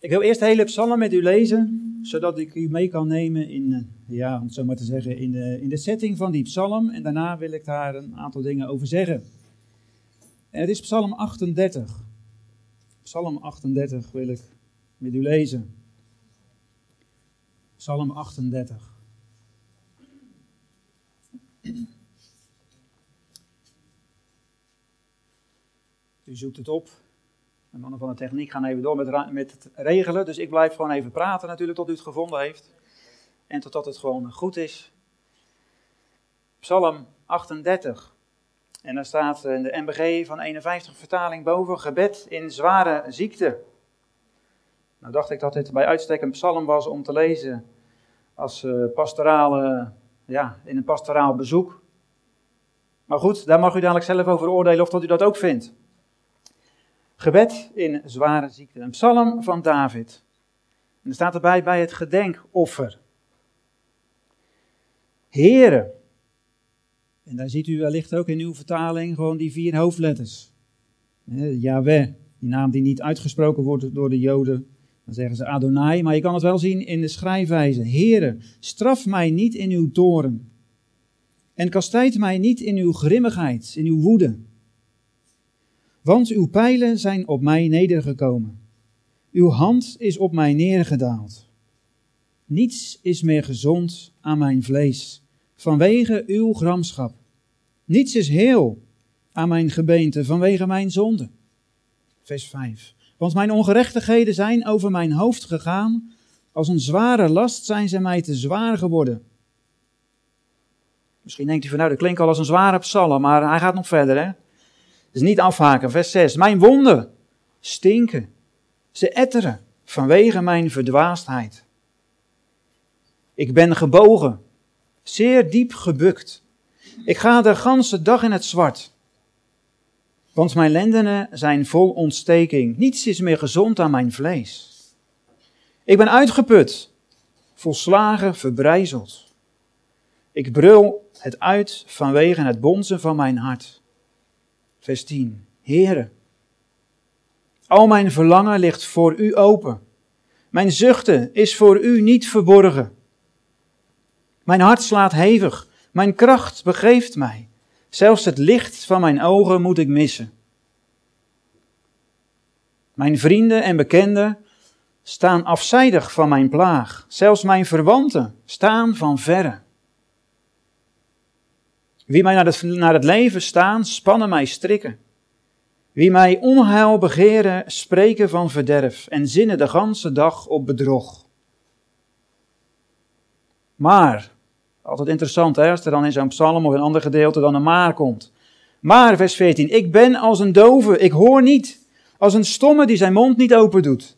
Ik wil eerst de hele psalm met u lezen, zodat ik u mee kan nemen in, eh, ja, om het zo maar te zeggen, in de, in de setting van die psalm. En daarna wil ik daar een aantal dingen over zeggen. En het is psalm 38. Psalm 38 wil ik met u lezen. Psalm 38. U zoekt het op. De mannen van de techniek gaan even door met, met het regelen. Dus ik blijf gewoon even praten natuurlijk tot u het gevonden heeft. En totdat het gewoon goed is. Psalm 38. En daar staat in de MBG van 51 vertaling boven gebed in zware ziekte. Nou dacht ik dat dit bij uitstek een psalm was om te lezen als uh, pastorale, ja, in een pastoraal bezoek. Maar goed, daar mag u dadelijk zelf over oordelen of dat u dat ook vindt. Gebed in zware ziekte. Een psalm van David. En er staat erbij bij het gedenkoffer. Heren. En daar ziet u wellicht ook in uw vertaling gewoon die vier hoofdletters. Yahweh, die naam die niet uitgesproken wordt door de Joden. Dan zeggen ze Adonai, maar je kan het wel zien in de schrijfwijze. Heren, straf mij niet in uw toren. En kastijd mij niet in uw grimmigheid, in uw woede. Want uw pijlen zijn op mij nedergekomen. Uw hand is op mij neergedaald. Niets is meer gezond aan mijn vlees, vanwege uw gramschap. Niets is heel aan mijn gebeente, vanwege mijn zonde. Vers 5. Want mijn ongerechtigheden zijn over mijn hoofd gegaan, als een zware last zijn ze mij te zwaar geworden. Misschien denkt u van nou, dat klinkt al als een zware psalm, maar hij gaat nog verder hè. Dus niet afhaken. Vers 6. Mijn wonden stinken. Ze etteren vanwege mijn verdwaasdheid. Ik ben gebogen, zeer diep gebukt. Ik ga de ganse dag in het zwart. Want mijn lendenen zijn vol ontsteking. Niets is meer gezond aan mijn vlees. Ik ben uitgeput, volslagen verbrijzeld. Ik brul het uit vanwege het bonzen van mijn hart vers 10. Heere, al mijn verlangen ligt voor u open. Mijn zuchten is voor u niet verborgen. Mijn hart slaat hevig, mijn kracht begeeft mij. Zelfs het licht van mijn ogen moet ik missen. Mijn vrienden en bekenden staan afzijdig van mijn plaag. Zelfs mijn verwanten staan van verre. Wie mij naar het, leven staan, spannen mij strikken. Wie mij onheil begeren, spreken van verderf en zinnen de ganse dag op bedrog. Maar, altijd interessant hè, als er dan in zo'n psalm of een ander gedeelte dan een maar komt. Maar, vers 14, ik ben als een dove, ik hoor niet, als een stomme die zijn mond niet open doet.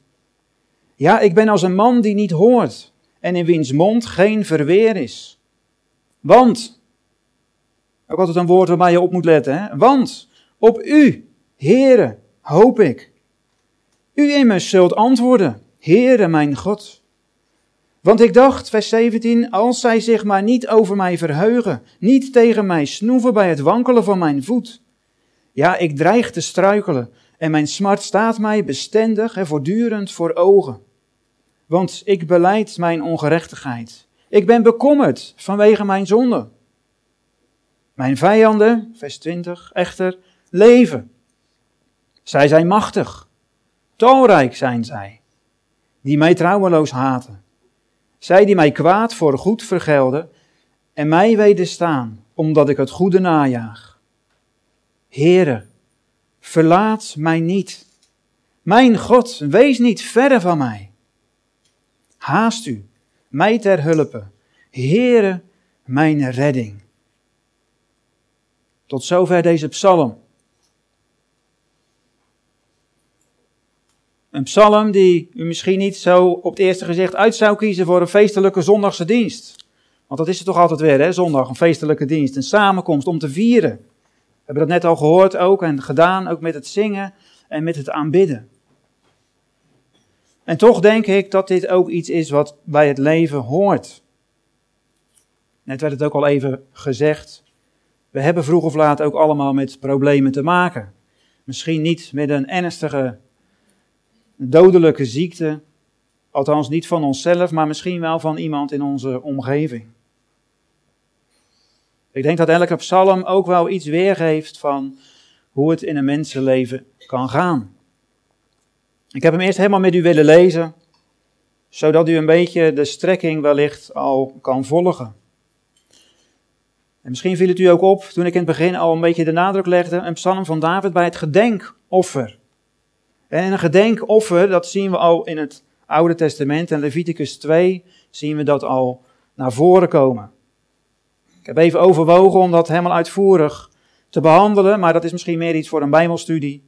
Ja, ik ben als een man die niet hoort en in wiens mond geen verweer is. Want, ook altijd een woord waar je op moet letten. Hè? Want op u, Heere, hoop ik. U immers zult antwoorden, Heere mijn God. Want ik dacht, vers 17, als zij zich maar niet over mij verheugen, niet tegen mij snoeven bij het wankelen van mijn voet. Ja, ik dreig te struikelen en mijn smart staat mij bestendig en voortdurend voor ogen. Want ik beleid mijn ongerechtigheid. Ik ben bekommerd vanwege mijn zonde. Mijn vijanden, vers 20, echter leven. Zij zijn machtig, talrijk zijn zij, die mij trouweloos haten. Zij die mij kwaad voor goed vergelden en mij wederstaan, omdat ik het goede najaag. Heere, verlaat mij niet. Mijn God, wees niet verre van mij. Haast u, mij ter hulpe. Heere, mijn redding. Tot zover deze psalm. Een psalm die u misschien niet zo op het eerste gezicht uit zou kiezen voor een feestelijke zondagse dienst. Want dat is het toch altijd weer, hè? zondag, een feestelijke dienst, een samenkomst om te vieren. We hebben dat net al gehoord ook en gedaan, ook met het zingen en met het aanbidden. En toch denk ik dat dit ook iets is wat bij het leven hoort. Net werd het ook al even gezegd. We hebben vroeg of laat ook allemaal met problemen te maken. Misschien niet met een ernstige, dodelijke ziekte, Althans niet van onszelf, maar misschien wel van iemand in onze omgeving. Ik denk dat elke psalm ook wel iets weergeeft van hoe het in een mensenleven kan gaan. Ik heb hem eerst helemaal met u willen lezen, zodat u een beetje de strekking wellicht al kan volgen. En misschien viel het u ook op, toen ik in het begin al een beetje de nadruk legde, een psalm van David bij het gedenkoffer. En een gedenkoffer, dat zien we al in het Oude Testament. En Leviticus 2 zien we dat al naar voren komen. Ik heb even overwogen om dat helemaal uitvoerig te behandelen, maar dat is misschien meer iets voor een Bijbelstudie.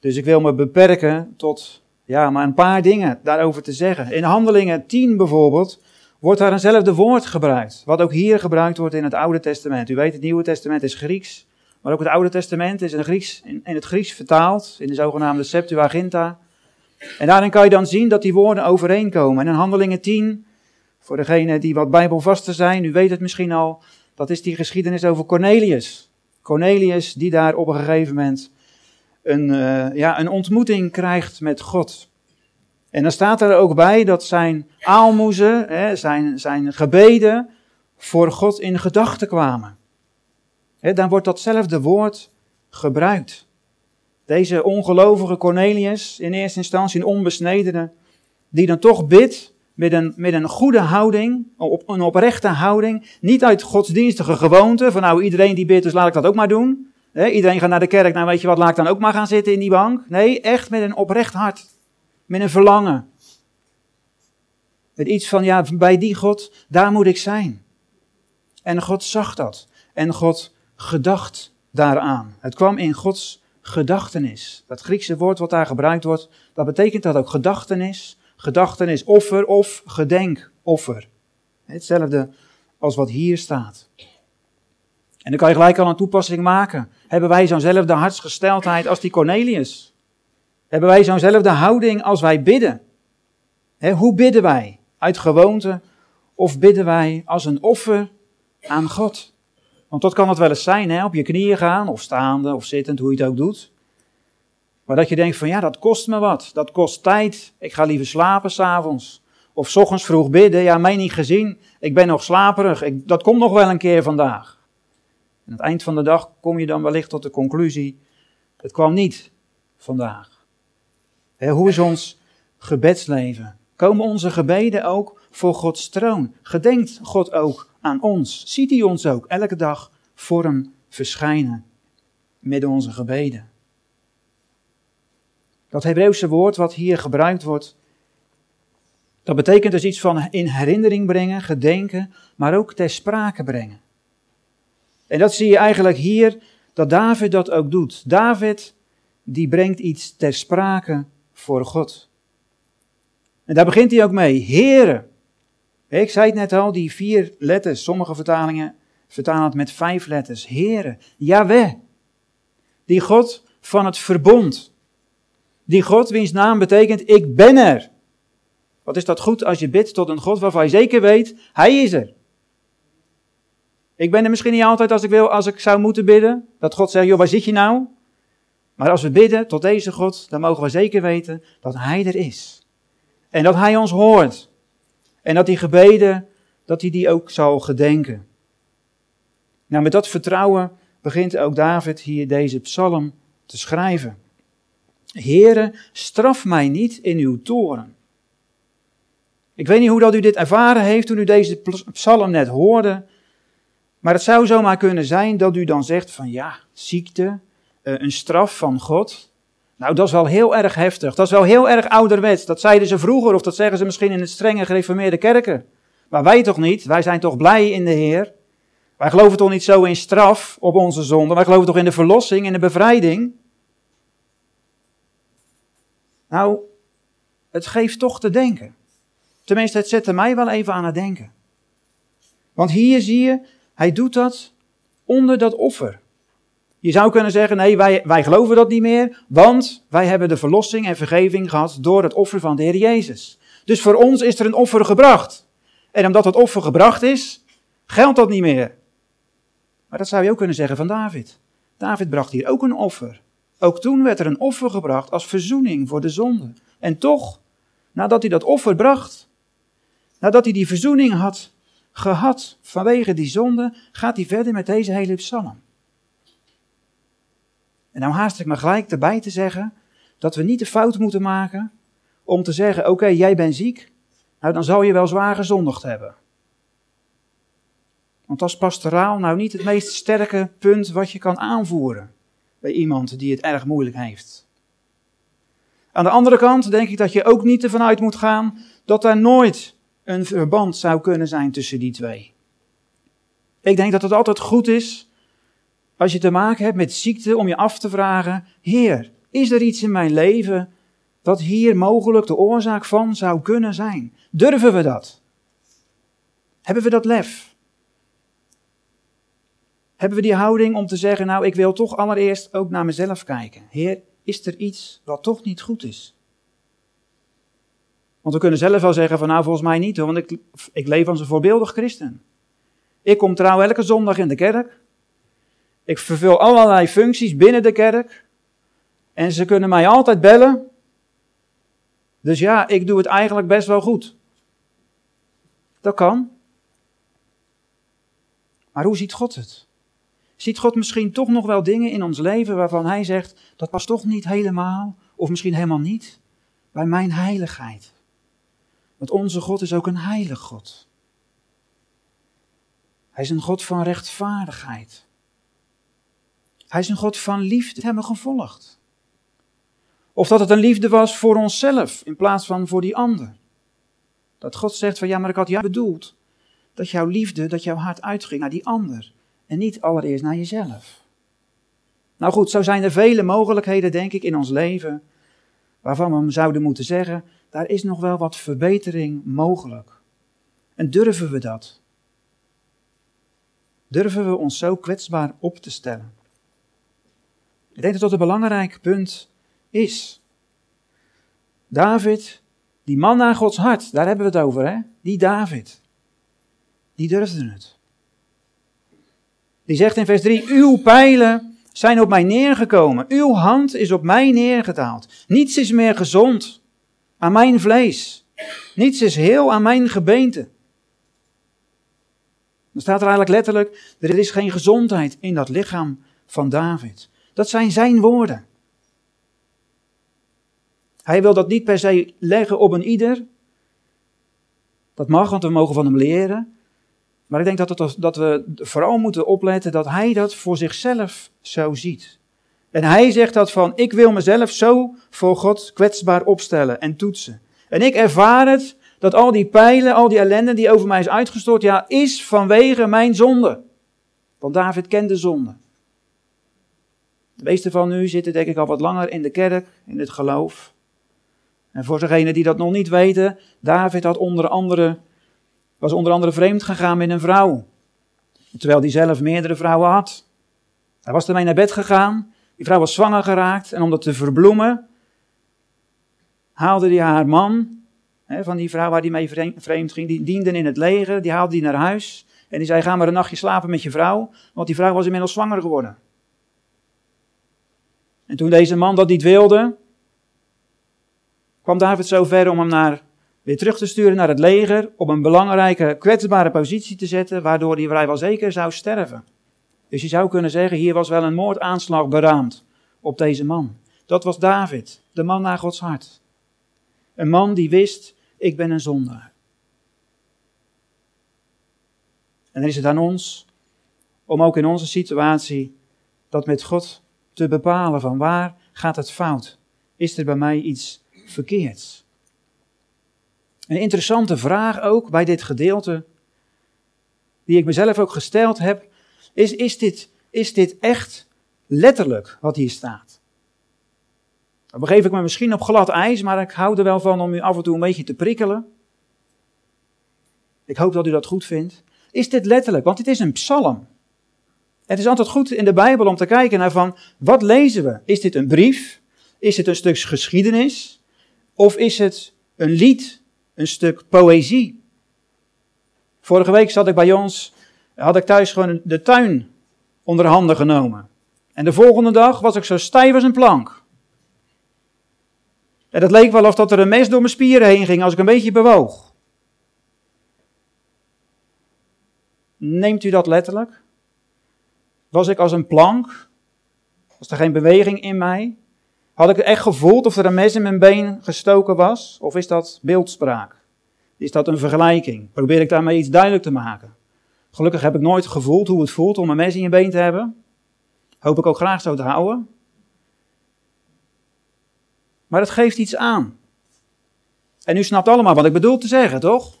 Dus ik wil me beperken tot ja, maar een paar dingen daarover te zeggen. In Handelingen 10 bijvoorbeeld wordt daar eenzelfde woord gebruikt, wat ook hier gebruikt wordt in het Oude Testament. U weet, het Nieuwe Testament is Grieks, maar ook het Oude Testament is in, Grieks, in, het Grieks vertaald, in de zogenaamde Septuaginta. En daarin kan je dan zien dat die woorden overeenkomen. En in Handelingen 10, voor degenen die wat bijbelvaster zijn, u weet het misschien al, dat is die geschiedenis over Cornelius. Cornelius die daar op een gegeven moment een, uh, ja, een ontmoeting krijgt met God. En dan staat er ook bij dat zijn aalmoezen, hè, zijn, zijn gebeden voor God in gedachten kwamen. Hè, dan wordt datzelfde woord gebruikt. Deze ongelovige Cornelius, in eerste instantie een onbesnedene, die dan toch bidt met een, met een goede houding, op, een oprechte houding, niet uit godsdienstige gewoonte, van nou iedereen die bidt, dus laat ik dat ook maar doen. iedereen gaat naar de kerk, nou weet je wat, laat ik dan ook maar gaan zitten in die bank. Nee, echt met een oprecht hart, met een verlangen. Met iets van, ja, bij die God, daar moet ik zijn. En God zag dat. En God gedacht daaraan. Het kwam in Gods gedachtenis. Dat Griekse woord wat daar gebruikt wordt, dat betekent dat ook gedachtenis. Gedachtenis offer of gedenkoffer. Hetzelfde als wat hier staat. En dan kan je gelijk al een toepassing maken. Hebben wij zo'nzelfde hartsgesteldheid als die Cornelius? Hebben wij zo'nzelfde houding als wij bidden? hoe bidden wij? Uit gewoonte of bidden wij als een offer aan God? Want dat kan het wel eens zijn, hè? op je knieën gaan, of staande, of zittend, hoe je het ook doet. Maar dat je denkt van ja, dat kost me wat, dat kost tijd, ik ga liever slapen s'avonds. Of s ochtends vroeg bidden, ja, mij niet gezien, ik ben nog slaperig, ik, dat komt nog wel een keer vandaag. En aan het eind van de dag kom je dan wellicht tot de conclusie, het kwam niet vandaag. Hoe is ons gebedsleven? Komen onze gebeden ook voor Gods troon? Gedenkt God ook aan ons. Ziet hij ons ook elke dag voor hem verschijnen met onze gebeden. Dat Hebreeuwse woord wat hier gebruikt wordt, dat betekent dus iets van in herinnering brengen, gedenken, maar ook ter sprake brengen. En dat zie je eigenlijk hier, dat David dat ook doet. David, die brengt iets ter sprake voor God. En daar begint hij ook mee. Heren, ik zei het net al, die vier letters, sommige vertalingen vertalen het met vijf letters. Here, Yahweh. Die God van het verbond. Die God wiens naam betekent, ik ben er. Wat is dat goed als je bidt tot een God waarvan je zeker weet, Hij is er. Ik ben er misschien niet altijd als ik wil, als ik zou moeten bidden. Dat God zegt, joh, waar zit je nou? Maar als we bidden tot deze God, dan mogen we zeker weten dat Hij er is. En dat Hij ons hoort. En dat die gebeden, dat hij die ook zal gedenken. Nou, met dat vertrouwen begint ook David hier deze psalm te schrijven. Heere, straf mij niet in uw toren. Ik weet niet hoe dat u dit ervaren heeft toen u deze psalm net hoorde. Maar het zou zomaar kunnen zijn dat u dan zegt van ja, ziekte, een straf van God. Nou, dat is wel heel erg heftig. Dat is wel heel erg ouderwets. Dat zeiden ze vroeger, of dat zeggen ze misschien in het strenge gereformeerde kerken. Maar wij toch niet? Wij zijn toch blij in de Heer? Wij geloven toch niet zo in straf op onze zonde? Wij geloven toch in de verlossing, in de bevrijding? Nou, het geeft toch te denken. Tenminste, het zette mij wel even aan het denken. Want hier zie je, hij doet dat onder dat offer. Je zou kunnen zeggen, nee, wij, wij geloven dat niet meer, want wij hebben de verlossing en vergeving gehad door het offer van de Heer Jezus. Dus voor ons is er een offer gebracht. En omdat het offer gebracht is, geldt dat niet meer. Maar dat zou je ook kunnen zeggen van David. David bracht hier ook een offer. Ook toen werd er een offer gebracht als verzoening voor de zonde. En toch, nadat hij dat offer bracht, nadat hij die verzoening had gehad vanwege die zonde, gaat hij verder met deze hele psalm. En nou haast ik me gelijk erbij te zeggen dat we niet de fout moeten maken om te zeggen: Oké, jij bent ziek, nou dan zal je wel zwaar gezondigd hebben. Want dat is pastoraal nou niet het meest sterke punt wat je kan aanvoeren bij iemand die het erg moeilijk heeft. Aan de andere kant denk ik dat je ook niet ervan uit moet gaan dat er nooit een verband zou kunnen zijn tussen die twee. Ik denk dat het altijd goed is als je te maken hebt met ziekte om je af te vragen: Heer, is er iets in mijn leven dat hier mogelijk de oorzaak van zou kunnen zijn? Durven we dat? Hebben we dat lef? Hebben we die houding om te zeggen: Nou, ik wil toch allereerst ook naar mezelf kijken. Heer, is er iets wat toch niet goed is? Want we kunnen zelf wel zeggen van nou volgens mij niet hoor, want ik, ik leef als een voorbeeldig christen. Ik kom trouw elke zondag in de kerk. Ik vervul allerlei functies binnen de kerk. En ze kunnen mij altijd bellen. Dus ja, ik doe het eigenlijk best wel goed. Dat kan. Maar hoe ziet God het? Ziet God misschien toch nog wel dingen in ons leven waarvan Hij zegt, dat past toch niet helemaal, of misschien helemaal niet, bij mijn heiligheid? Want onze God is ook een heilig God. Hij is een God van rechtvaardigheid. Hij is een God van liefde. hebben gevolgd. Of dat het een liefde was voor onszelf in plaats van voor die ander. Dat God zegt van ja, maar ik had jou bedoeld dat jouw liefde, dat jouw hart uitging naar die ander en niet allereerst naar jezelf. Nou goed, zo zijn er vele mogelijkheden, denk ik, in ons leven waarvan we zouden moeten zeggen, daar is nog wel wat verbetering mogelijk. En durven we dat? Durven we ons zo kwetsbaar op te stellen? Ik denk dat dat een belangrijk punt is. David, die man naar Gods hart, daar hebben we het over, hè? Die David, die durfde het. Die zegt in vers 3: Uw pijlen zijn op mij neergekomen. Uw hand is op mij neergetaald. Niets is meer gezond aan mijn vlees. Niets is heel aan mijn gebeente. Dan staat er eigenlijk letterlijk: er is geen gezondheid in dat lichaam van David. Dat zijn zijn woorden. Hij wil dat niet per se leggen op een ieder. Dat mag, want we mogen van hem leren. Maar ik denk dat, het, dat we vooral moeten opletten dat hij dat voor zichzelf zo ziet. En hij zegt dat van, ik wil mezelf zo voor God kwetsbaar opstellen en toetsen. En ik ervaar het, dat al die pijlen, al die ellende die over mij is uitgestort, ja, is vanwege mijn zonde. Want David kende zonde. De meeste van u zitten denk ik al wat langer in de kerk, in het geloof. En voor degenen die dat nog niet weten, David had onder andere was onder andere vreemd gegaan met een vrouw. Terwijl hij zelf meerdere vrouwen had. Hij was ermee naar bed gegaan. Die vrouw was zwanger geraakt. En om dat te verbloemen, haalde hij haar man, hè, van die vrouw waar hij mee vreemd ging, die diende in het leger, die haalde hij naar huis. En die zei, ga maar een nachtje slapen met je vrouw, want die vrouw was inmiddels zwanger geworden. En toen deze man dat niet wilde, kwam David zo ver om hem naar weer terug te sturen naar het leger, op een belangrijke, kwetsbare positie te zetten, waardoor hij vrijwel zeker zou sterven. Dus je zou kunnen zeggen, hier was wel een moordaanslag beraamd op deze man. Dat was David, de man naar Gods hart. Een man die wist, ik ben een zondaar. En dan is het aan ons om ook in onze situatie dat met God te bepalen van waar gaat het fout? Is er bij mij iets verkeerds? Een interessante vraag ook bij dit gedeelte, die ik mezelf ook gesteld heb, is: is dit, is dit echt letterlijk wat hier staat? Dan begeef ik me misschien op glad ijs, maar ik hou er wel van om u af en toe een beetje te prikkelen. Ik hoop dat u dat goed vindt. Is dit letterlijk? Want dit is een psalm. Het is altijd goed in de Bijbel om te kijken naar van, wat lezen we? Is dit een brief? Is het een stuk geschiedenis? Of is het een lied een stuk poëzie. Vorige week zat ik bij ons, had ik thuis gewoon de tuin onder handen genomen. En de volgende dag was ik zo stijf als een plank. En het leek wel of dat er een mes door mijn spieren heen ging als ik een beetje bewoog. Neemt u dat letterlijk? Was ik als een plank? Was er geen beweging in mij? Had ik echt gevoeld of er een mes in mijn been gestoken was? Of is dat beeldspraak? Is dat een vergelijking? Probeer ik daarmee iets duidelijk te maken? Gelukkig heb ik nooit gevoeld hoe het voelt om een mes in je been te hebben. Hoop ik ook graag zo te houden. Maar het geeft iets aan. En u snapt allemaal wat ik bedoel te zeggen, toch?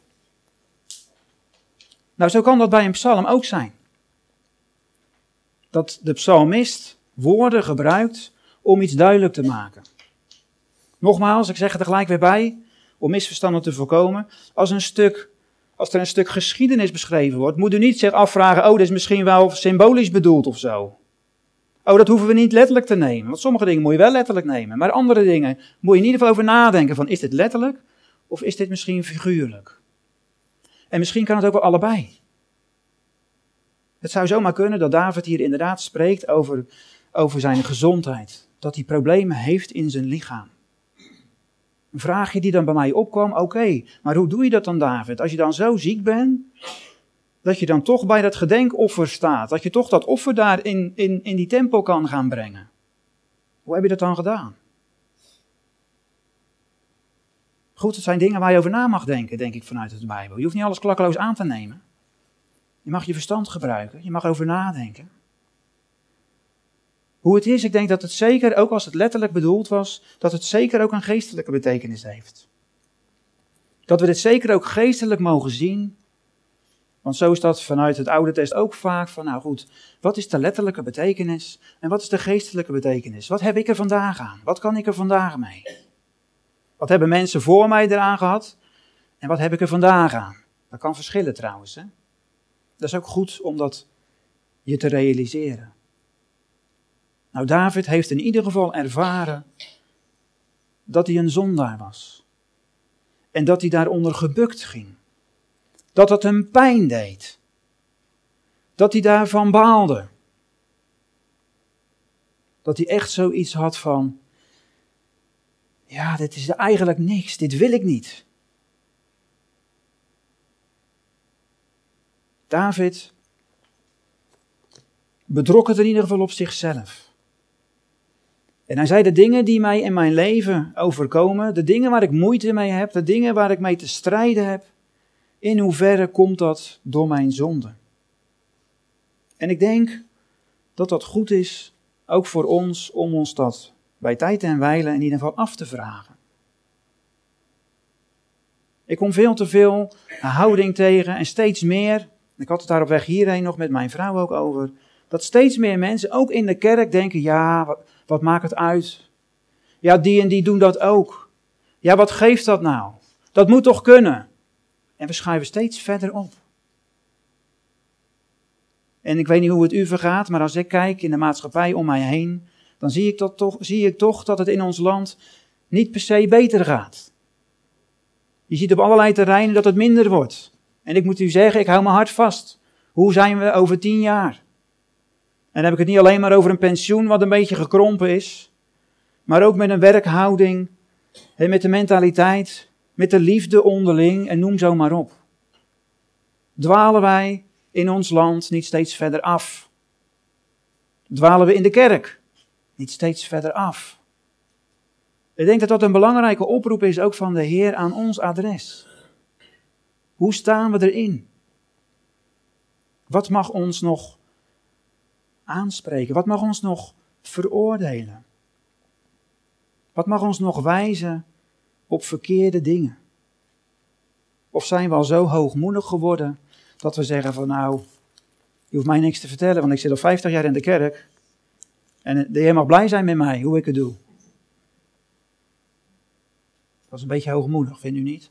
Nou, zo kan dat bij een psalm ook zijn. Dat de psalmist woorden gebruikt om iets duidelijk te maken. Nogmaals, ik zeg er gelijk weer bij, om misverstanden te voorkomen. Als, een stuk, als er een stuk geschiedenis beschreven wordt, moet u niet zich afvragen, oh, dit is misschien wel symbolisch bedoeld of zo. Oh, dat hoeven we niet letterlijk te nemen. Want sommige dingen moet je wel letterlijk nemen. Maar andere dingen moet je in ieder geval over nadenken. Van, is dit letterlijk of is dit misschien figuurlijk? En misschien kan het ook wel allebei. Het zou zomaar kunnen dat David hier inderdaad spreekt over, over zijn gezondheid. Dat hij problemen heeft in zijn lichaam. Een vraagje die dan bij mij opkwam, oké, maar hoe doe je dat dan David? Als je dan zo ziek bent, dat je dan toch bij dat gedenkoffer staat. Dat je toch dat offer daar in, in, in die tempel kan gaan brengen. Hoe heb je dat dan gedaan? Goed, het zijn dingen waar je over na mag denken, denk ik, vanuit de Bijbel. Je hoeft niet alles klakkeloos aan te nemen. Je mag je verstand gebruiken, je mag over nadenken. Hoe het is, ik denk dat het zeker, ook als het letterlijk bedoeld was, dat het zeker ook een geestelijke betekenis heeft. Dat we dit zeker ook geestelijk mogen zien want zo is dat vanuit het Oude Test ook vaak van, nou goed, wat is de letterlijke betekenis en wat is de geestelijke betekenis? Wat heb ik er vandaag aan? Wat kan ik er vandaag mee? Wat hebben mensen voor mij eraan gehad en wat heb ik er vandaag aan? Dat kan verschillen trouwens. Hè? Dat is ook goed om dat je te realiseren. Nou, David heeft in ieder geval ervaren dat hij een zondaar was. En dat hij daaronder gebukt ging dat het hem pijn deed. Dat hij daarvan baalde. Dat hij echt zoiets had van, ja, dit is eigenlijk niks, dit wil ik niet. David bedrok het in ieder geval op zichzelf. En hij zei: De dingen die mij in mijn leven overkomen, de dingen waar ik moeite mee heb, de dingen waar ik mee te strijden heb, in hoeverre komt dat door mijn zonde? En ik denk dat dat goed is, ook voor ons, om ons dat bij tijd en wijle in ieder geval af te vragen. Ik kom veel te veel houding tegen en steeds meer, ik had het daar op weg hierheen nog met mijn vrouw ook over, dat steeds meer mensen, ook in de kerk, denken, ja, wat, wat maakt het uit? Ja, die en die doen dat ook. Ja, wat geeft dat nou? Dat moet toch kunnen? En we schuiven steeds verder op. En ik weet niet hoe het u vergaat, maar als ik kijk in de maatschappij om mij heen, dan zie ik, toch, zie ik toch dat het in ons land niet per se beter gaat. Je ziet op allerlei terreinen dat het minder wordt. En ik moet u zeggen, ik hou mijn hart vast. Hoe zijn we over tien jaar? En dan heb ik het niet alleen maar over een pensioen wat een beetje gekrompen is, maar ook met een werkhouding en met de mentaliteit met de liefde onderling en noem zo maar op. Dwalen wij in ons land niet steeds verder af? Dwalen we in de kerk niet steeds verder af? Ik denk dat dat een belangrijke oproep is ook van de Heer aan ons adres. Hoe staan we erin? Wat mag ons nog aanspreken? Wat mag ons nog veroordelen? Wat mag ons nog wijzen op verkeerde dingen? Of zijn we al zo hoogmoedig geworden dat we zeggen van nou, je hoeft mij niks te vertellen, want ik zit al 50 jaar in de kerk en de Heer mag blij zijn met mij, hoe ik het doe. Dat is een beetje hoogmoedig, vindt u niet?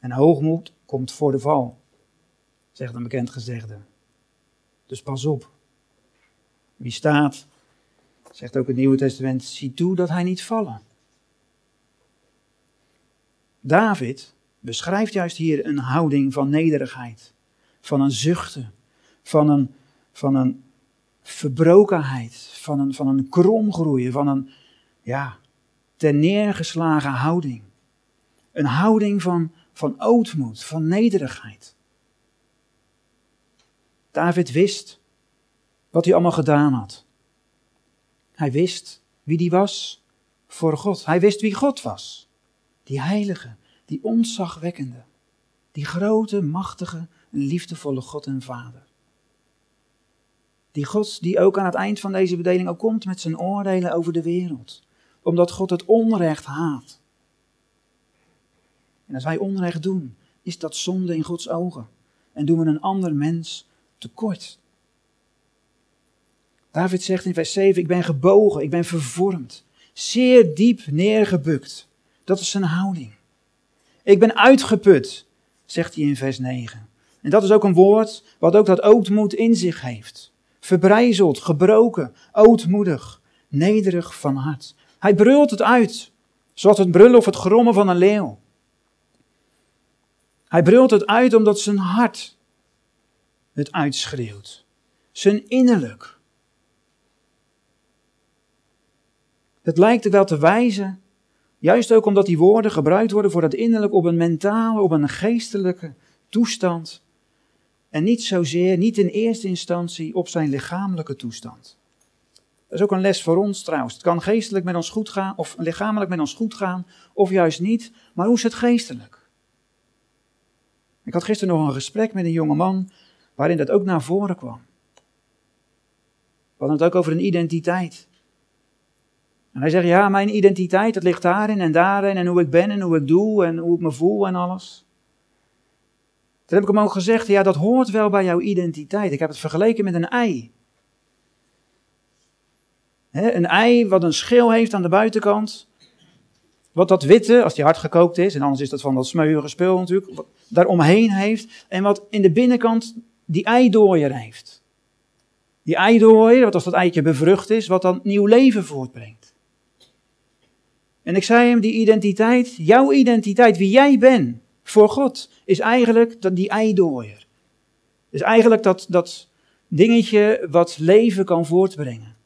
En hoogmoed komt voor de val, zegt een bekend gezegde. Dus pas op. Wie staat, zegt ook het Nieuwe Testament, zie toe dat hij niet vallen. David beschrijft juist hier een houding van nederigheid, van een zuchten, van een, van een verbrokenheid, van een, van een kromgroeien, van een, ja, ter neergeslagen houding. Een houding van, van ootmoed, van nederigheid. David wist wat hij allemaal gedaan had. Hij wist wie die was voor God. Hij wist wie God was. Die heilige, die ontzagwekkende, die grote, machtige liefdevolle God en Vader. Die God die ook aan het eind van deze bedeling ook komt met zijn oordelen over de wereld. Omdat God het onrecht haat. En als wij onrecht doen, is dat zonde in Gods ogen. En doen we een ander mens tekort. David zegt in vers 7, ik ben gebogen, ik ben vervormd, zeer diep neergebukt. Dat is zijn houding. Ik ben uitgeput, zegt hij in vers 9. En dat is ook een woord wat ook dat ootmoed in zich heeft. Verbrijzeld, gebroken, ootmoedig, nederig van hart. Hij brult het uit, zoals het brullen of het grommen van een leeuw. Hij brult het uit omdat zijn hart het uitschreeuwt. Zijn innerlijk. Het lijkt er wel te wijzen, juist ook omdat die woorden gebruikt worden voor het innerlijk op een mentale, op een geestelijke toestand. En niet zozeer, niet in eerste instantie op zijn lichamelijke toestand. Dat is ook een les voor ons trouwens. Het kan geestelijk met ons goed gaan, of lichamelijk met ons goed gaan, of juist niet. Maar hoe is het geestelijk? Ik had gisteren nog een gesprek met een jonge man waarin dat ook naar voren kwam. We hadden het ook over een identiteit. En hij zegt, ja, mijn identiteit, dat ligt daarin en daarin en hoe ik ben en hoe ik doe en hoe ik me voel en alles. Toen heb ik hem ook gezegd, ja, dat hoort wel bij jouw identiteit. Ik heb het vergeleken met een ei. een ei wat een schil heeft aan de buitenkant. Wat dat witte, als die hard gekookt is, en anders is dat van dat smeuïge spul natuurlijk, wat daaromheen heeft. En wat in de binnenkant die eidooier heeft. Die eidooier, wat als dat eitje bevrucht is, wat dan nieuw leven voortbrengt. En ik zei hem, die identiteit, jouw identiteit, wie jij bent voor God, is eigenlijk dat, die eidooier. Is eigenlijk dat, dat dingetje wat leven kan voortbrengen.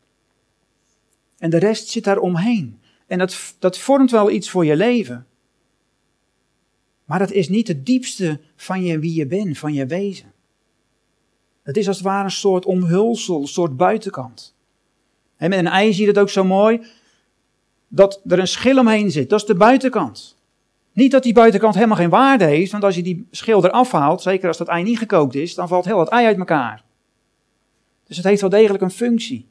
En de rest zit daar omheen. En dat, dat vormt wel iets voor je leven. Maar dat is niet het diepste van je wie je bent, van je wezen. Het is als het ware een soort omhulsel, een soort buitenkant. En met een ei zie je het ook zo mooi, dat er een schil omheen zit. Dat is de buitenkant. Niet dat die buitenkant helemaal geen waarde heeft, want als je die schil eraf haalt, zeker als dat ei niet gekookt is, dan valt heel het ei uit elkaar. Dus het heeft wel degelijk een functie.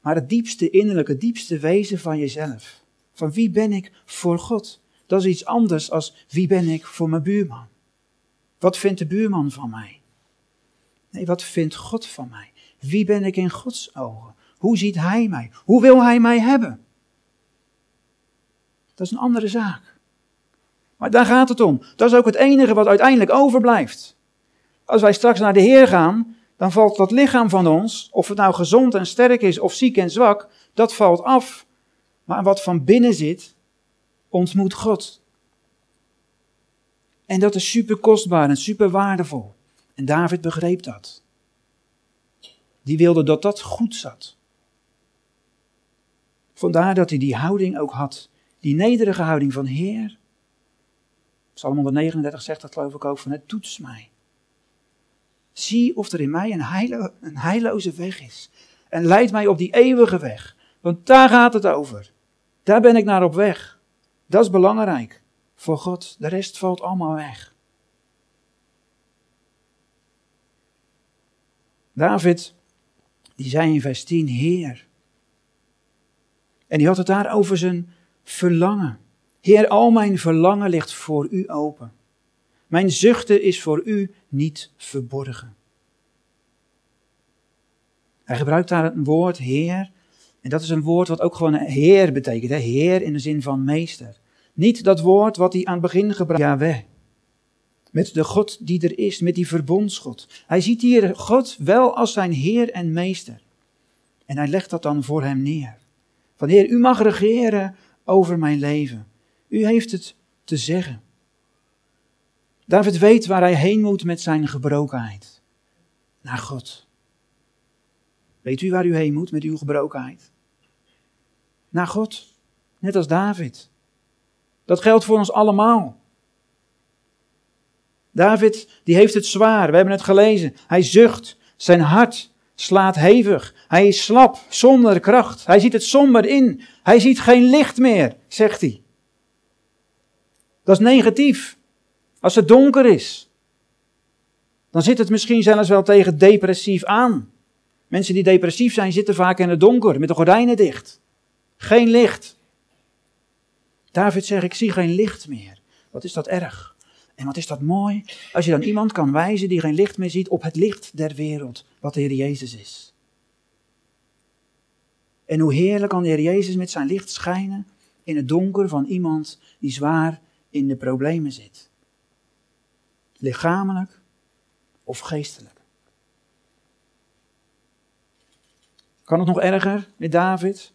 Maar het diepste innerlijke, het diepste wezen van jezelf. Van wie ben ik voor God? Dat is iets anders als wie ben ik voor mijn buurman. Wat vindt de buurman van mij? Nee, wat vindt God van mij? Wie ben ik in Gods ogen? Hoe ziet Hij mij? Hoe wil Hij mij hebben? Dat is een andere zaak. Maar daar gaat het om. Dat is ook het enige wat uiteindelijk overblijft. Als wij straks naar de Heer gaan, dan valt dat lichaam van ons, of het nou gezond en sterk is of ziek en zwak, dat valt af. Maar wat van binnen zit, ontmoet God. En dat is super kostbaar en super waardevol. En David begreep dat. Die wilde dat dat goed zat. Vandaar dat hij die houding ook had. Die nederige houding van Heer. Psalm 139 zegt dat geloof ik ook van het toets mij. Zie of er in mij een, heilo, een heilloze weg is. En leid mij op die eeuwige weg. Want daar gaat het over. Daar ben ik naar op weg. Dat is belangrijk voor God. De rest valt allemaal weg. David, die zei in vers 10, Heer. En die had het daar over zijn verlangen. Heer, al mijn verlangen ligt voor u open. Mijn zuchten is voor u niet verborgen. Hij gebruikt daar een woord, Heer. En dat is een woord wat ook gewoon Heer betekent. Hè? Heer in de zin van meester. Niet dat woord wat hij aan het begin gebruikt. Met de God die er is, met die verbondsgod. Hij ziet hier God wel als zijn Heer en Meester. En hij legt dat dan voor hem neer. Van Heer, u mag regeren over mijn leven. U heeft het te zeggen. David weet waar hij heen moet met zijn gebrokenheid. Naar God. Weet u waar u heen moet met uw gebrokenheid? naar God. Net als David. Dat geldt voor ons allemaal. David, die heeft het zwaar. We hebben het gelezen. Hij zucht. Zijn hart slaat hevig. Hij is slap, zonder kracht. Hij ziet het somber in. Hij ziet geen licht meer, zegt hij. Dat is negatief. Als het donker is, dan zit het misschien zelfs wel tegen depressief aan. Mensen die depressief zijn, zitten vaak in het donker, met de gordijnen dicht. Geen licht. David zegt, ik zie geen licht meer. Wat is dat erg? En wat is dat mooi, als je dan iemand kan wijzen die geen licht meer ziet op het licht der wereld, wat de Heer Jezus is. En hoe heerlijk kan de Heer Jezus met zijn licht schijnen in het donker van iemand die zwaar in de problemen zit. Lichamelijk of geestelijk. Kan het nog erger met David?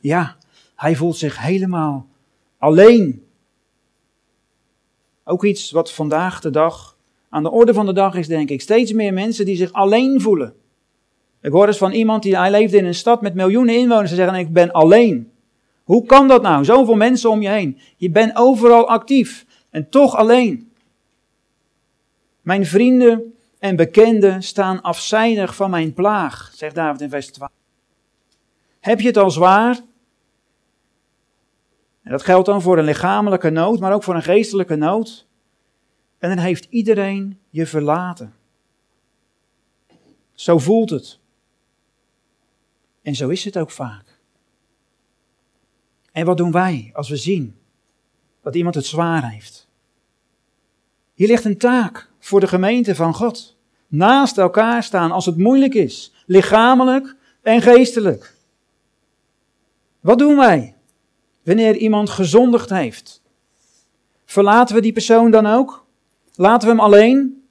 Ja, hij voelt zich helemaal alleen. Ook iets wat vandaag de dag aan de orde van de dag is, denk ik. Steeds meer mensen die zich alleen voelen. Ik hoor eens van iemand die hij leefde in een stad met miljoenen inwoners. Ze zeggen: Ik ben alleen. Hoe kan dat nou? Zoveel mensen om je heen. Je bent overal actief en toch alleen. Mijn vrienden en bekenden staan afzijdig van mijn plaag, zegt David in vers 12. Heb je het al zwaar? En dat geldt dan voor een lichamelijke nood, maar ook voor een geestelijke nood. En dan heeft iedereen je verlaten. Zo voelt het. En zo is het ook vaak. En wat doen wij als we zien dat iemand het zwaar heeft? Hier ligt een taak voor de gemeente van God. Naast elkaar staan als het moeilijk is, lichamelijk en geestelijk. Wat doen wij wanneer iemand gezondigd heeft? Verlaten we die persoon dan ook? Laten we hem alleen?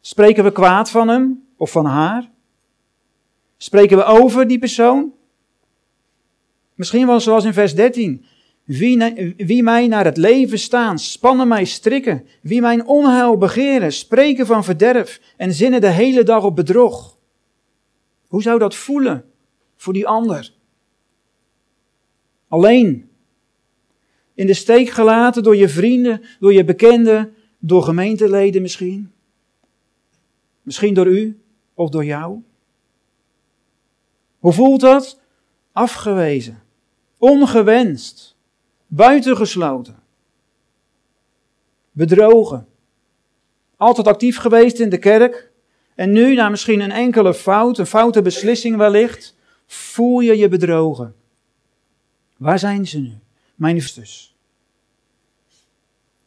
Spreken we kwaad van hem of van haar? Spreken we over die persoon? Misschien wel zoals in vers 13. Wie, mij naar het leven staan, spannen mij strikken. Wie mijn onheil begeren, spreken van verderf en zinnen de hele dag op bedrog. Hoe zou dat voelen voor die ander? Alleen. In de steek gelaten door je vrienden, door je bekenden, door gemeenteleden misschien. Misschien door u of door jou. Hoe voelt dat? Afgewezen, ongewenst, buitengesloten, bedrogen. Altijd actief geweest in de kerk en nu, na misschien een enkele fout, een foute beslissing wellicht, voel je je bedrogen. Waar zijn ze nu? Mijn zusjes.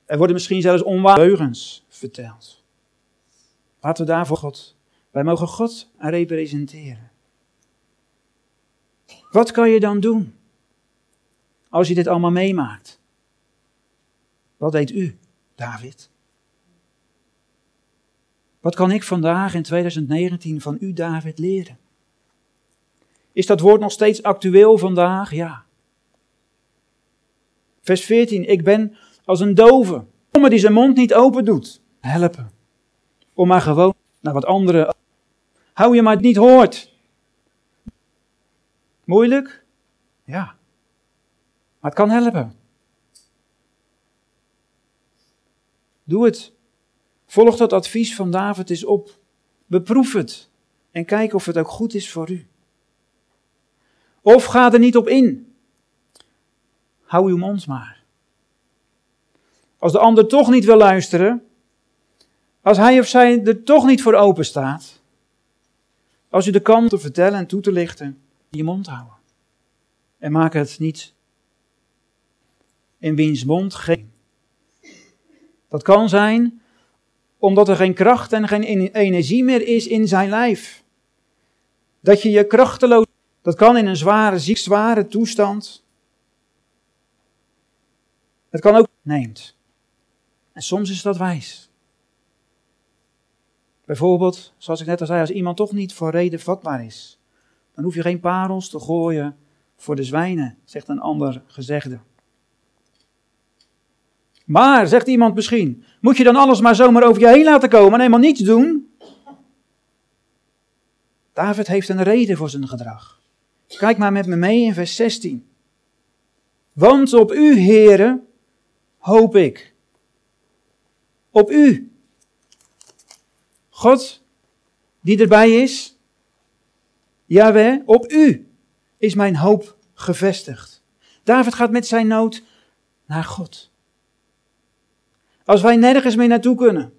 Er worden misschien zelfs onwaarheugens verteld. Laten we daarvoor God. Wij mogen God representeren. Wat kan je dan doen als je dit allemaal meemaakt? Wat deed u, David? Wat kan ik vandaag in 2019 van u, David, leren? Is dat woord nog steeds actueel vandaag? Ja. Vers 14. Ik ben als een dove, die zijn mond niet open doet. Helpen. Om maar gewoon naar wat anderen. Hou je maar het niet hoort. Moeilijk? Ja. Maar het kan helpen. Doe het. Volg dat advies van David eens op. Beproef het. En kijk of het ook goed is voor u. Of ga er niet op in. Hou uw mond maar. Als de ander toch niet wil luisteren, als hij of zij er toch niet voor open staat, als u de kant te vertellen en toe te lichten, je mond houden. En maak het niet in wiens mond geen. Dat kan zijn omdat er geen kracht en geen energie meer is in zijn lijf. Dat je je krachteloos. Dat kan in een zware, ziek, zware toestand. Het kan ook neemt. En soms is dat wijs. Bijvoorbeeld, zoals ik net al zei, als iemand toch niet voor reden vatbaar is. Dan hoef je geen parels te gooien voor de zwijnen, zegt een ander gezegde. Maar, zegt iemand misschien, moet je dan alles maar zomaar over je heen laten komen en helemaal niets doen? David heeft een reden voor zijn gedrag. Kijk maar met me mee in vers 16. Want op u, heren, hoop ik. Op u. God, die erbij is. Jawel, op u is mijn hoop gevestigd. David gaat met zijn nood naar God. Als wij nergens meer naartoe kunnen.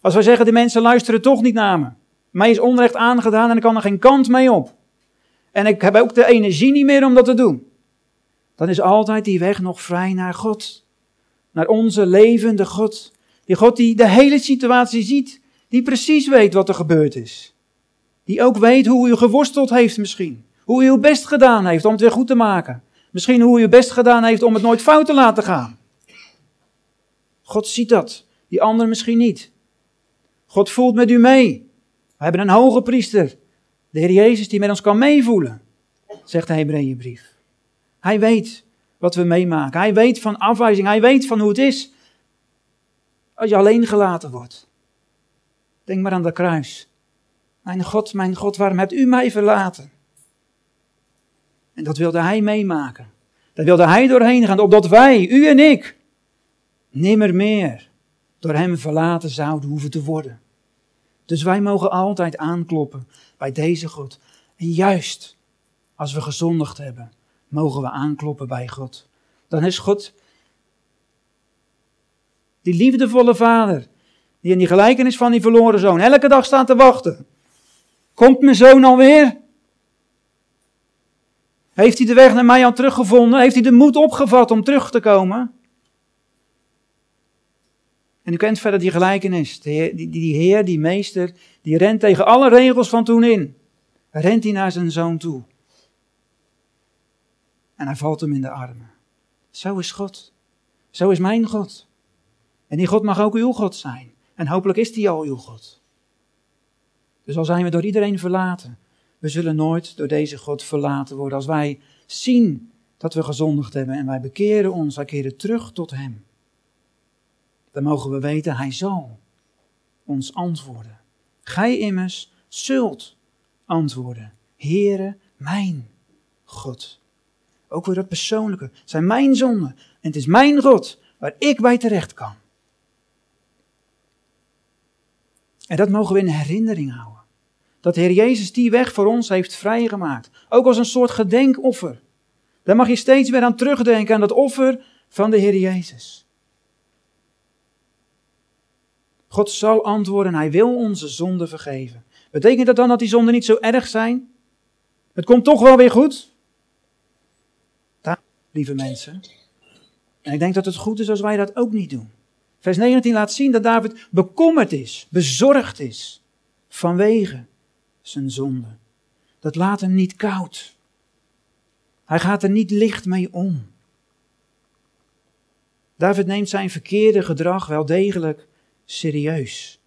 Als wij zeggen, de mensen luisteren toch niet naar me. Mij is onrecht aangedaan en ik kan er geen kant mee op. En ik heb ook de energie niet meer om dat te doen. Dan is altijd die weg nog vrij naar God. Naar onze levende God. Die God die de hele situatie ziet. Die precies weet wat er gebeurd is. Die ook weet hoe u geworsteld heeft misschien. Hoe u uw best gedaan heeft om het weer goed te maken. Misschien hoe u uw best gedaan heeft om het nooit fout te laten gaan. God ziet dat. Die ander misschien niet. God voelt met u mee. We hebben een hoge priester. De Heer Jezus die met ons kan meevoelen. Zegt de Hebreeënbrief. Hij weet wat we meemaken. Hij weet van afwijzing. Hij weet van hoe het is. Als je alleen gelaten wordt. Denk maar aan dat kruis. Mijn God, mijn God, waarom hebt u mij verlaten? En dat wilde hij meemaken. Daar wilde hij doorheen gaan, opdat wij, u en ik, nimmer meer door hem verlaten zouden hoeven te worden. Dus wij mogen altijd aankloppen bij deze God. En juist als we gezondigd hebben, mogen we aankloppen bij God. Dan is God die liefdevolle vader, die in die gelijkenis van die verloren zoon elke dag staat te wachten. Komt mijn zoon alweer? Heeft hij de weg naar mij al teruggevonden? Heeft hij de moed opgevat om terug te komen? En u kent verder die gelijkenis. Die, die, die heer, die meester, die rent tegen alle regels van toen in. Rent hij naar zijn zoon toe. En hij valt hem in de armen. Zo is God. Zo is mijn God. En die God mag ook uw God zijn. En hopelijk is die al uw God. Dus al zijn we door iedereen verlaten, we zullen nooit door deze God verlaten worden. Als wij zien dat we gezondigd hebben en wij bekeren ons, wij keren terug tot Hem. Dan mogen we weten, Hij zal ons antwoorden. Gij immers zult antwoorden. Heere, mijn God. Ook weer dat persoonlijke. Zijn mijn zonden. En het is mijn God waar ik bij terecht kan. En dat mogen we in herinnering houden. Dat de Heer Jezus die weg voor ons heeft vrijgemaakt. Ook als een soort gedenkoffer. Daar mag je steeds weer aan terugdenken, aan dat offer van de Heer Jezus. God zal antwoorden, Hij wil onze zonden vergeven. Betekent dat dan dat die zonden niet zo erg zijn? Het komt toch wel weer goed? Daar, lieve mensen. En ik denk dat het goed is als wij dat ook niet doen. Vers 19 laat zien dat David bekommerd is, bezorgd is vanwege zijn zonde. Dat laat hem niet koud. Hij gaat er niet licht mee om. David neemt zijn verkeerde gedrag wel degelijk serieus.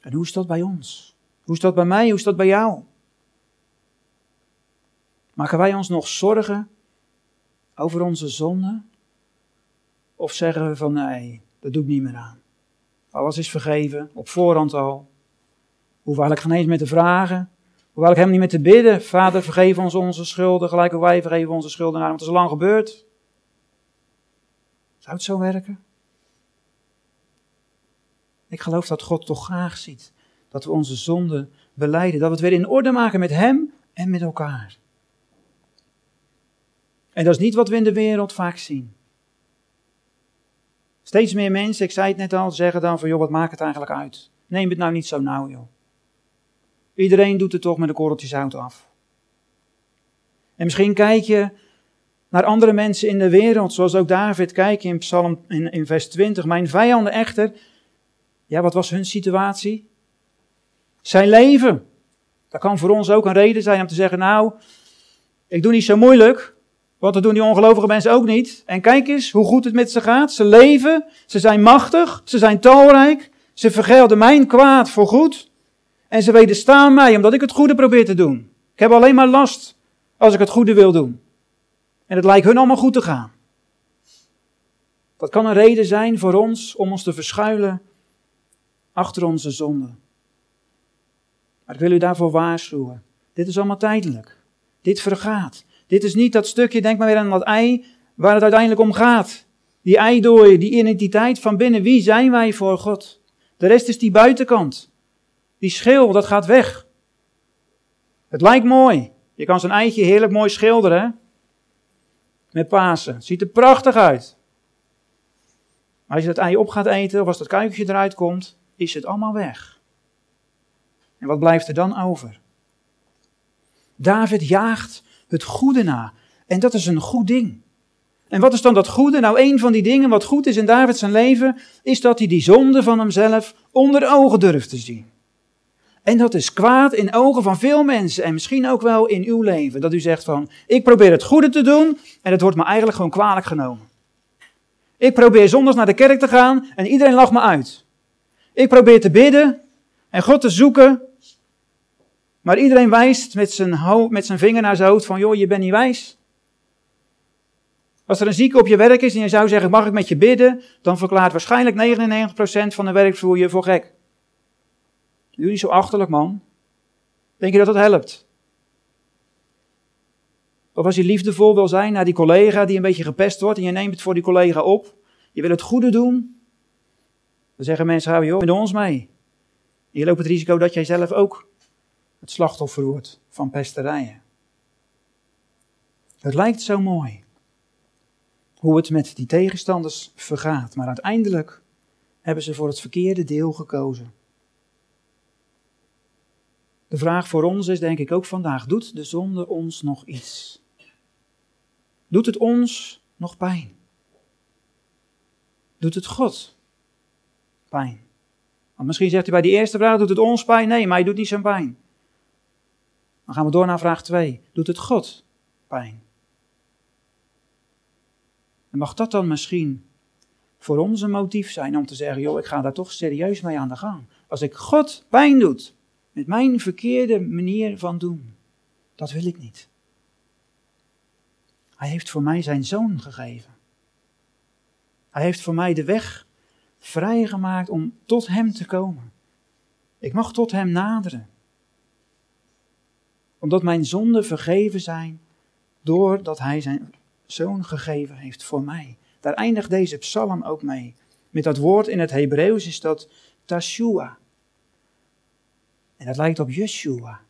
En hoe is dat bij ons? Hoe is dat bij mij? Hoe is dat bij jou? Maken wij ons nog zorgen over onze zonde? Of zeggen we van nee, dat doe ik niet meer aan. Alles is vergeven, op voorhand al. Hoef eigenlijk geen eens meer te vragen. Hoewel ik hem niet meer te bidden. Vader, vergeef ons onze schulden, gelijk ook wij vergeven onze schulden. Want het is al lang gebeurd. Zou het zo werken? Ik geloof dat God toch graag ziet dat we onze zonden beleiden. Dat we het weer in orde maken met Hem en met elkaar. En dat is niet wat we in de wereld vaak zien. Steeds meer mensen, ik zei het net al, zeggen dan van joh, wat maakt het eigenlijk uit? Neem het nou niet zo nauw joh. Iedereen doet het toch met een korreltje zout af. En misschien kijk je naar andere mensen in de wereld, zoals ook David kijkt in Psalm in, in vers 20. Mijn vijanden echter, ja, wat was hun situatie? Zijn leven. Dat kan voor ons ook een reden zijn om te zeggen, nou, ik doe niet zo moeilijk, want dat doen die ongelovige mensen ook niet. En kijk eens hoe goed het met ze gaat. Ze leven, ze zijn machtig, ze zijn talrijk, ze vergelden mijn kwaad voor goed. En ze wederstaan mij omdat ik het goede probeer te doen. Ik heb alleen maar last als ik het goede wil doen. En het lijkt hun allemaal goed te gaan. Dat kan een reden zijn voor ons om ons te verschuilen achter onze zonden. Maar ik wil u daarvoor waarschuwen. Dit is allemaal tijdelijk. Dit vergaat. Dit is niet dat stukje, denk maar weer aan dat ei, waar het uiteindelijk om gaat. Die eidooi, die identiteit van binnen. Wie zijn wij voor God? De rest is die buitenkant. Die schil, dat gaat weg. Het lijkt mooi. Je kan zo'n eitje heerlijk mooi schilderen. Met Pasen. Het ziet er prachtig uit. Maar als je dat ei op gaat eten, of als dat kuikentje eruit komt, is het allemaal weg. En wat blijft er dan over? David jaagt het goede na. En dat is een goed ding. En wat is dan dat goede? Nou, een van die dingen wat goed is in David zijn leven, is dat hij die zonde van hemzelf onder ogen durft te zien. En dat is kwaad in ogen van veel mensen en misschien ook wel in uw leven. Dat u zegt van, ik probeer het goede te doen en het wordt me eigenlijk gewoon kwalijk genomen. Ik probeer zondags naar de kerk te gaan en iedereen lacht me uit. Ik probeer te bidden en God te zoeken, maar iedereen wijst met zijn, met zijn vinger naar zijn hoofd van, joh, je bent niet wijs. Als er een zieke op je werk is en je zou zeggen, mag ik met je bidden? Dan verklaart waarschijnlijk 99% van de werkvloer je voor gek. Niet zo achterlijk, man. Denk je dat dat helpt? Of als je liefdevol wil zijn naar die collega die een beetje gepest wordt en je neemt het voor die collega op. Je wil het goede doen. Dan zeggen mensen, hou joh, met ons mee. je loopt het risico dat jij zelf ook het slachtoffer wordt van pesterijen. Het lijkt zo mooi hoe het met die tegenstanders vergaat, maar uiteindelijk hebben ze voor het verkeerde deel gekozen. De vraag voor ons is denk ik ook vandaag, doet de zonde ons nog iets? Doet het ons nog pijn? Doet het God pijn? Want misschien zegt u bij die eerste vraag, doet het ons pijn? Nee, maar hij doet niet zijn pijn. Dan gaan we door naar vraag 2. Doet het God pijn? En mag dat dan misschien voor ons een motief zijn om te zeggen, joh, ik ga daar toch serieus mee aan de gang. Als ik God pijn doet, met mijn verkeerde manier van doen, dat wil ik niet. Hij heeft voor mij zijn zoon gegeven. Hij heeft voor mij de weg vrijgemaakt om tot hem te komen. Ik mag tot hem naderen. Omdat mijn zonden vergeven zijn doordat hij zijn zoon gegeven heeft voor mij. Daar eindigt deze psalm ook mee. Met dat woord in het Hebreeuws is dat Tashua. En dat lijkt op Yeshua.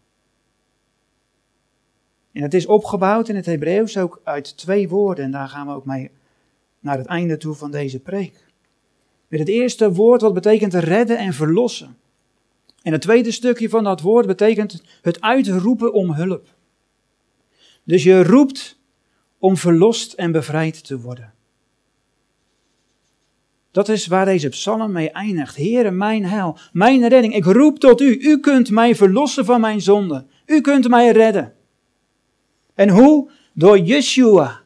En het is opgebouwd in het Hebreeuws ook uit twee woorden. En daar gaan we ook mee naar het einde toe van deze preek. Met het eerste woord wat betekent redden en verlossen. En het tweede stukje van dat woord betekent het uitroepen om hulp. Dus je roept om verlost en bevrijd te worden. Dat is waar deze psalm mee eindigt. Heere, mijn heil, mijn redding. Ik roep tot u. U kunt mij verlossen van mijn zonde. U kunt mij redden. En hoe? Door Yeshua.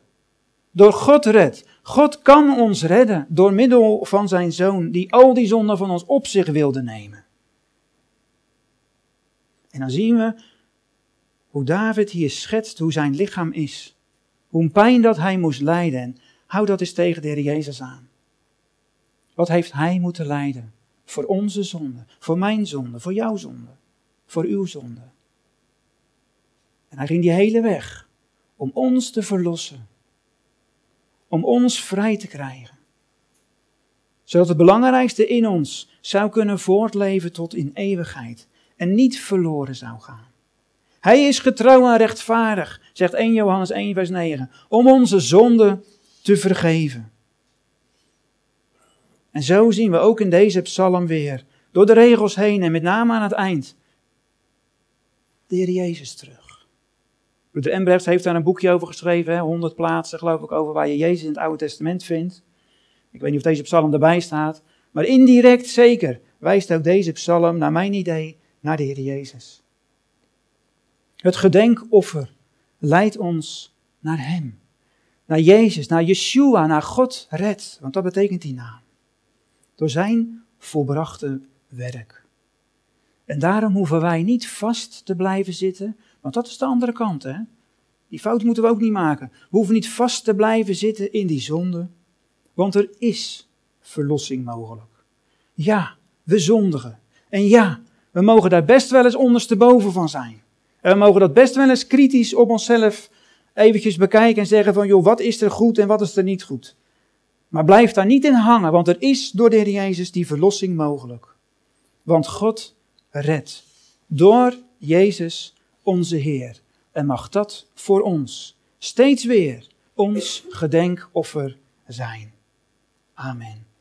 Door God redt. God kan ons redden door middel van zijn zoon, die al die zonden van ons op zich wilde nemen. En dan zien we hoe David hier schetst hoe zijn lichaam is. Hoe pijn dat hij moest lijden. En hou dat eens tegen de Heer Jezus aan. Wat heeft hij moeten lijden? Voor onze zonde, voor mijn zonde, voor jouw zonde, voor uw zonde. En hij ging die hele weg om ons te verlossen, om ons vrij te krijgen, zodat het belangrijkste in ons zou kunnen voortleven tot in eeuwigheid en niet verloren zou gaan. Hij is getrouw en rechtvaardig, zegt 1 Johannes 1, vers 9, om onze zonde te vergeven. En zo zien we ook in deze psalm weer, door de regels heen en met name aan het eind, de Heer Jezus terug. Broeder Embrechts heeft daar een boekje over geschreven, 100 plaatsen geloof ik, over waar je Jezus in het Oude Testament vindt. Ik weet niet of deze psalm erbij staat, maar indirect zeker wijst ook deze psalm, naar mijn idee, naar de Heer Jezus. Het gedenkoffer leidt ons naar Hem, naar Jezus, naar Yeshua, naar God red, want dat betekent die naam door zijn volbrachte werk. En daarom hoeven wij niet vast te blijven zitten, want dat is de andere kant, hè? Die fout moeten we ook niet maken. We hoeven niet vast te blijven zitten in die zonde, want er is verlossing mogelijk. Ja, we zondigen. En ja, we mogen daar best wel eens ondersteboven van zijn. En we mogen dat best wel eens kritisch op onszelf eventjes bekijken en zeggen van, joh, wat is er goed en wat is er niet goed? Maar blijf daar niet in hangen, want er is door de Heer Jezus die verlossing mogelijk. Want God redt door Jezus onze Heer. En mag dat voor ons steeds weer ons gedenkoffer zijn. Amen.